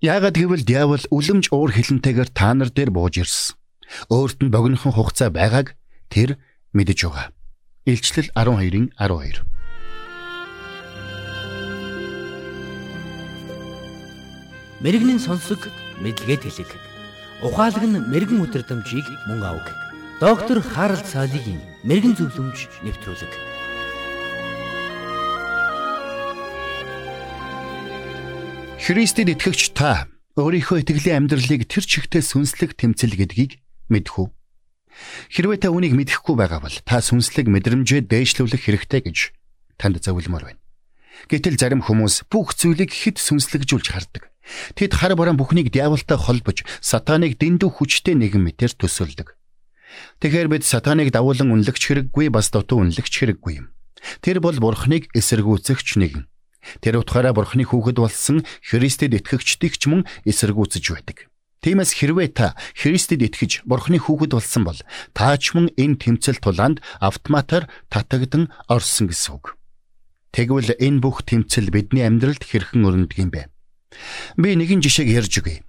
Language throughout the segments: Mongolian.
Яагаад гэвэл диавол үлэмж уур хилэнтэйгээр та нар дээр бууж ирсэн. Өөрт нь богинохон хугацаа байгааг тэр мэдэж байгаа. Илчлэл 12-ын 12. Мэргэний сонсог мэдлэгэд хэлэг. Ухаалаг нь мэрэгэн өдрөмжийг мөн авах. Доктор Харалт цаалогийн мэрэгэн зөвлөмж нэвтрүүлэг. Христэд итгэгч та өөрийнхөө итгэлийн амьдралыг тэр чигтээ сүнслэг тэмцэл гэдгийг мэдэх үү? Хэрвээ та үнийг мэдэхгүй байгаа бол та сүнслэг мэдрэмжээ дээшлүүлэх хэрэгтэй гэж танд зөвлөмөр байна. Гэтэл зарим хүмүүс бүх зүйлийг хэд сүнслэгжүүлж хардаг. Тэд хар бараан бүхнийг диаволтой холбож сатаныг дэндүү хүчтэй нэгэн мэтэр төсөөлдөг. Тэгэхээр бид сатаныг давуулан үнэлэгч хэрэггүй бас дутуу үнэлэгч хэрэггүй юм. Тэр бол бурхныг эсэргүүцэгч нэгэн. Тэр утгаараа Бурхны хүүхэд болсон Христэд итгэгчдийг ч мөн эсэргүүцэж байдаг. Тиймээс хэрвээ та Христэд итгэж Бурхны хүүхэд болсон бол та ч мөн энэ тэмцэл тулаанд автоматар татагдан орсон гэсэн үг. Тэгвэл энэ бүх тэмцэл бидний амьдралд хэрхэн өрнөдөг юм бэ? Би нэгэн жишээг ярьж өгье.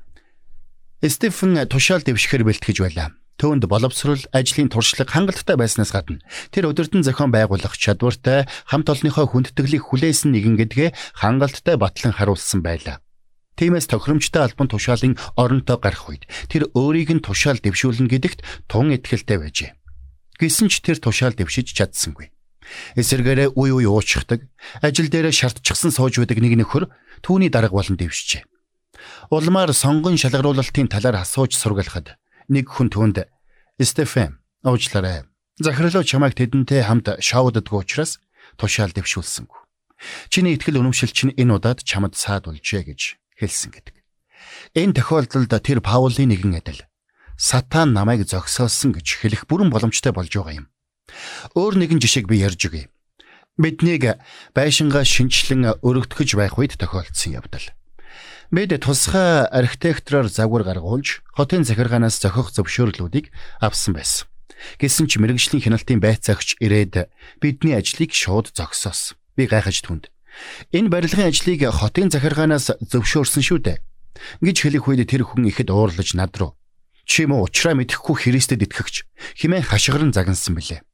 Стефен тушаал дэвшихэр бэлтгэж байлаа. Төвөнд боловсрол, ажлын туршлага хангалттай байснаас гадна тэр өдөртөн зохион байгуулах чадвартай хамт олонныхоо хүндэтгэлийг хүлээсэн нэгэн гэдгээ хангалттай батлан харуулсан байлаа. Тиймээс тохиромжтой албан тушаалын оронтой гарах үед тэр өөрийг нь тушаал дэвшүүлнэ гэдэгт тун итгэлтэй байжээ. Гэсэн ч тэр тушаал дэвшиж чадсангүй. Эсэргээрээ уй уй уучдаг, ажил дээрээ шартчихсан сууж байдаг нэг нөхөр түүний дарга болон дэвшжээ. Улмаар сонгон шалгаруулалтын талаар асууж сургалахад нэг хүн түүнд Стефен уучлаарай. Захирлуу чамайг тэдэнтэй хамт шоуддаггүй учраас тушаал дэвшүүлсэнгүй. Чиний ихтгэл үнэмшил чинь энэ удаад чамд саад болжээ гэж хэлсэн гэдэг. Энэ тохиолдолд тэр Паулийн нэгэн адил сатан намайг зогсоосон гэж хэлэх бүрэн боломжтой болж байгаа юм. Өөр нэгэн жишээг би ярьж өгье. Биднийг байшингаа шинчлэн өргөдгөж байх үед тохиолдсон явдал. Бид тусгай архитектороор загвар гаргуулж хотын захиргаанаас зохих зөвшөөрлүүдийг авсан байсан. Гэсэн ч мэрэгжлийн хяналтын байцаагч ирээд бидний ажлыг шууд зогсоосон. Би гайхаж түнд. Энэ барилгын ажлыг хотын захиргаанаас зөвшөөрсөн шүү дээ. гэж хэлэх үед тэр хүн ихэд уурлаж над руу чи мө уучраа мэдэхгүй Христэд итгэгч химээ хашгиран загнасан билээ.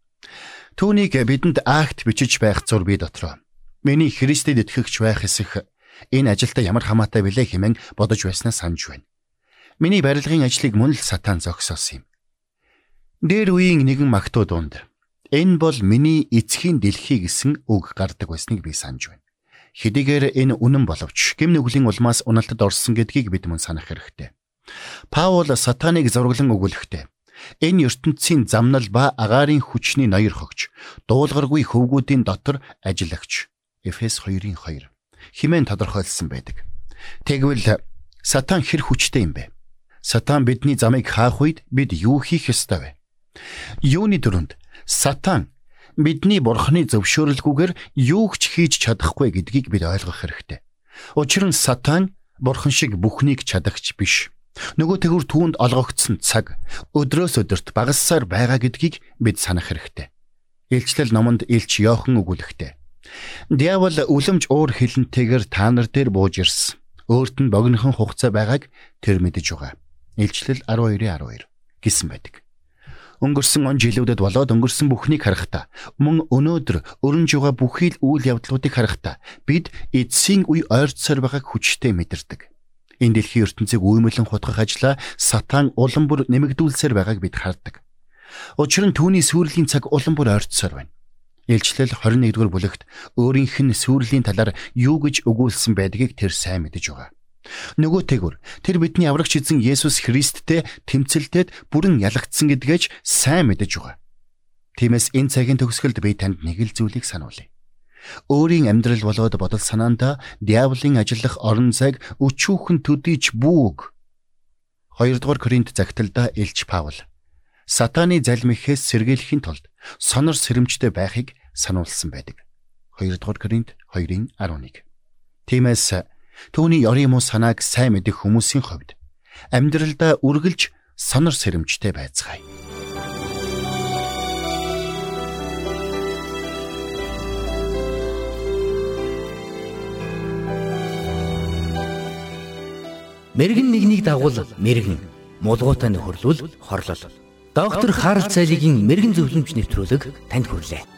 Түүнийг бидэнд акт бичиж байх зур би дотроо. Миний Христэд итгэгч байх эсэх энэ ажилдаа ямар хамаатай билээ хэмээн бодож байснаа санаж байна. Миний барилгын ажлыг мөн л сатан зогсоосон юм. Дээр үеийн нэгэн магтуу дунд энэ бол миний эцгийн дэлхий гэсэн үг гардаг байсныг би санаж байна. Хэдийгээр энэ үнэн боловч гэм нүглийн улмаас уналтад орсон гэдгийг бид мөн санах хэрэгтэй. Паул сатаныг зураглан өгүүлэхдээ энэ ертөнцийн замнал ба агаарын хүчний ноёр хогч дуулгаргүй хөвгүүдийн дотор ажиллагч Эфес 2-ын 2 химэн тодорхойлсон байдаг. Тэгвэл сатан хэр хүчтэй юм бэ? Сатан бидний замыг хаах үед бид юу хийх ёстой вэ? Юуны дөрөнд сатан бидний бурхны зөвшөөрөлгүйгээр юу ч хийж чадахгүй гэдгийг бид ойлгох хэрэгтэй. Учир нь сатан бурхан шиг бүхнийг чадагч биш. Нөгөө тэгүр түүнд олгогдсон цаг өдрөөс өдөрт багассаар байгаа гэдгийг бид санах хэрэгтэй. Илчлэл номонд Илч Йохан өгүүлэхтэй. Диавол үлэмж уур хилэнтэйгээр та нар дээр бууж ирсэн. Өөрт нь богинохон хугацаа байгааг тэр мэдэж байгаа. Илчлэл 12:12 гэсэн байдаг. Өнгөрсөн он жилүүдэд болоод өнгөрсөн бүхнийг харахтаа мөн өнөөдөр өрнж байгаа бүхий л үйл явдлуудыг харахтаа бид эцсийн үе ойрцоор байгааг хүчтэй мэдэрдэг. Энэ дэлхийн ертөнцийг үймэлэн хутгах ажлаа сатан улам бүр нэмэгдүүлсээр байгааг бид хардаг. Учир нь түүний сүрлийн цаг улам бүр ойрцоор байна. Илчлэл 21-р бүлэгт өөрийнх нь сүрлийн талаар юу гэж өгүүлсэн байдгийг тэр сайн мэдэж байгаа. Нөгөө тэгүр тэр бидний аврагч эзэн Есүс Христтэй тэмцэлтэд бүрэн ялагдсан гэдгээч сайн мэдэж байгаа. Тиймээс энэ цагийн төгсгөлд би танд нэг л зүйлийг сануулъя. Өөрийн амьдрал болоод бодол санаандаа диаволын ажиллах орон зайг өчүүхэн төдийч бүүг. 2 дугаар Коринт загталда Илч Паул сатаны залмихээс сэргийлэхийн тулд сонор сэрэмжтэй байхыг сануулсан байдаг. 2 дугаар Коринт 2-ын 11. Тиймээс түүний ёрийн муу санааг сайн мэдэх хүмүүсийн хувьд амьдралдаа үргэлж сонор сэрэмжтэй байцгаая. Мэргэн нэгнийг дагуул мэргэн, мулгуутай нөхөрлөл хорлол. Доктор Харалт цайлигийн мэрэгэн зөвлөмж нэвтрүүлэг танд хүрэлээ.